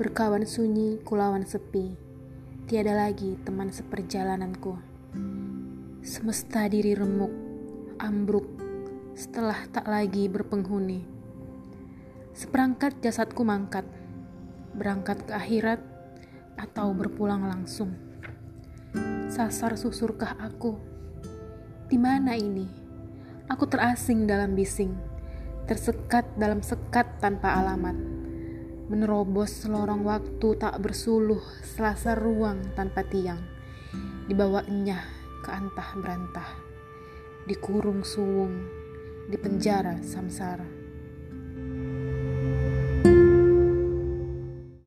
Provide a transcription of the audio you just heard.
Berkawan sunyi, kulawan sepi. Tiada lagi teman seperjalananku. Semesta diri remuk, ambruk, setelah tak lagi berpenghuni. Seperangkat jasadku mangkat, berangkat ke akhirat atau berpulang langsung. Sasar susurkah aku? Di mana ini? Aku terasing dalam bising, tersekat dalam sekat tanpa alamat menerobos lorong waktu tak bersuluh selasa ruang tanpa tiang. Dibawa enyah ke antah berantah. Dikurung suwung di penjara samsara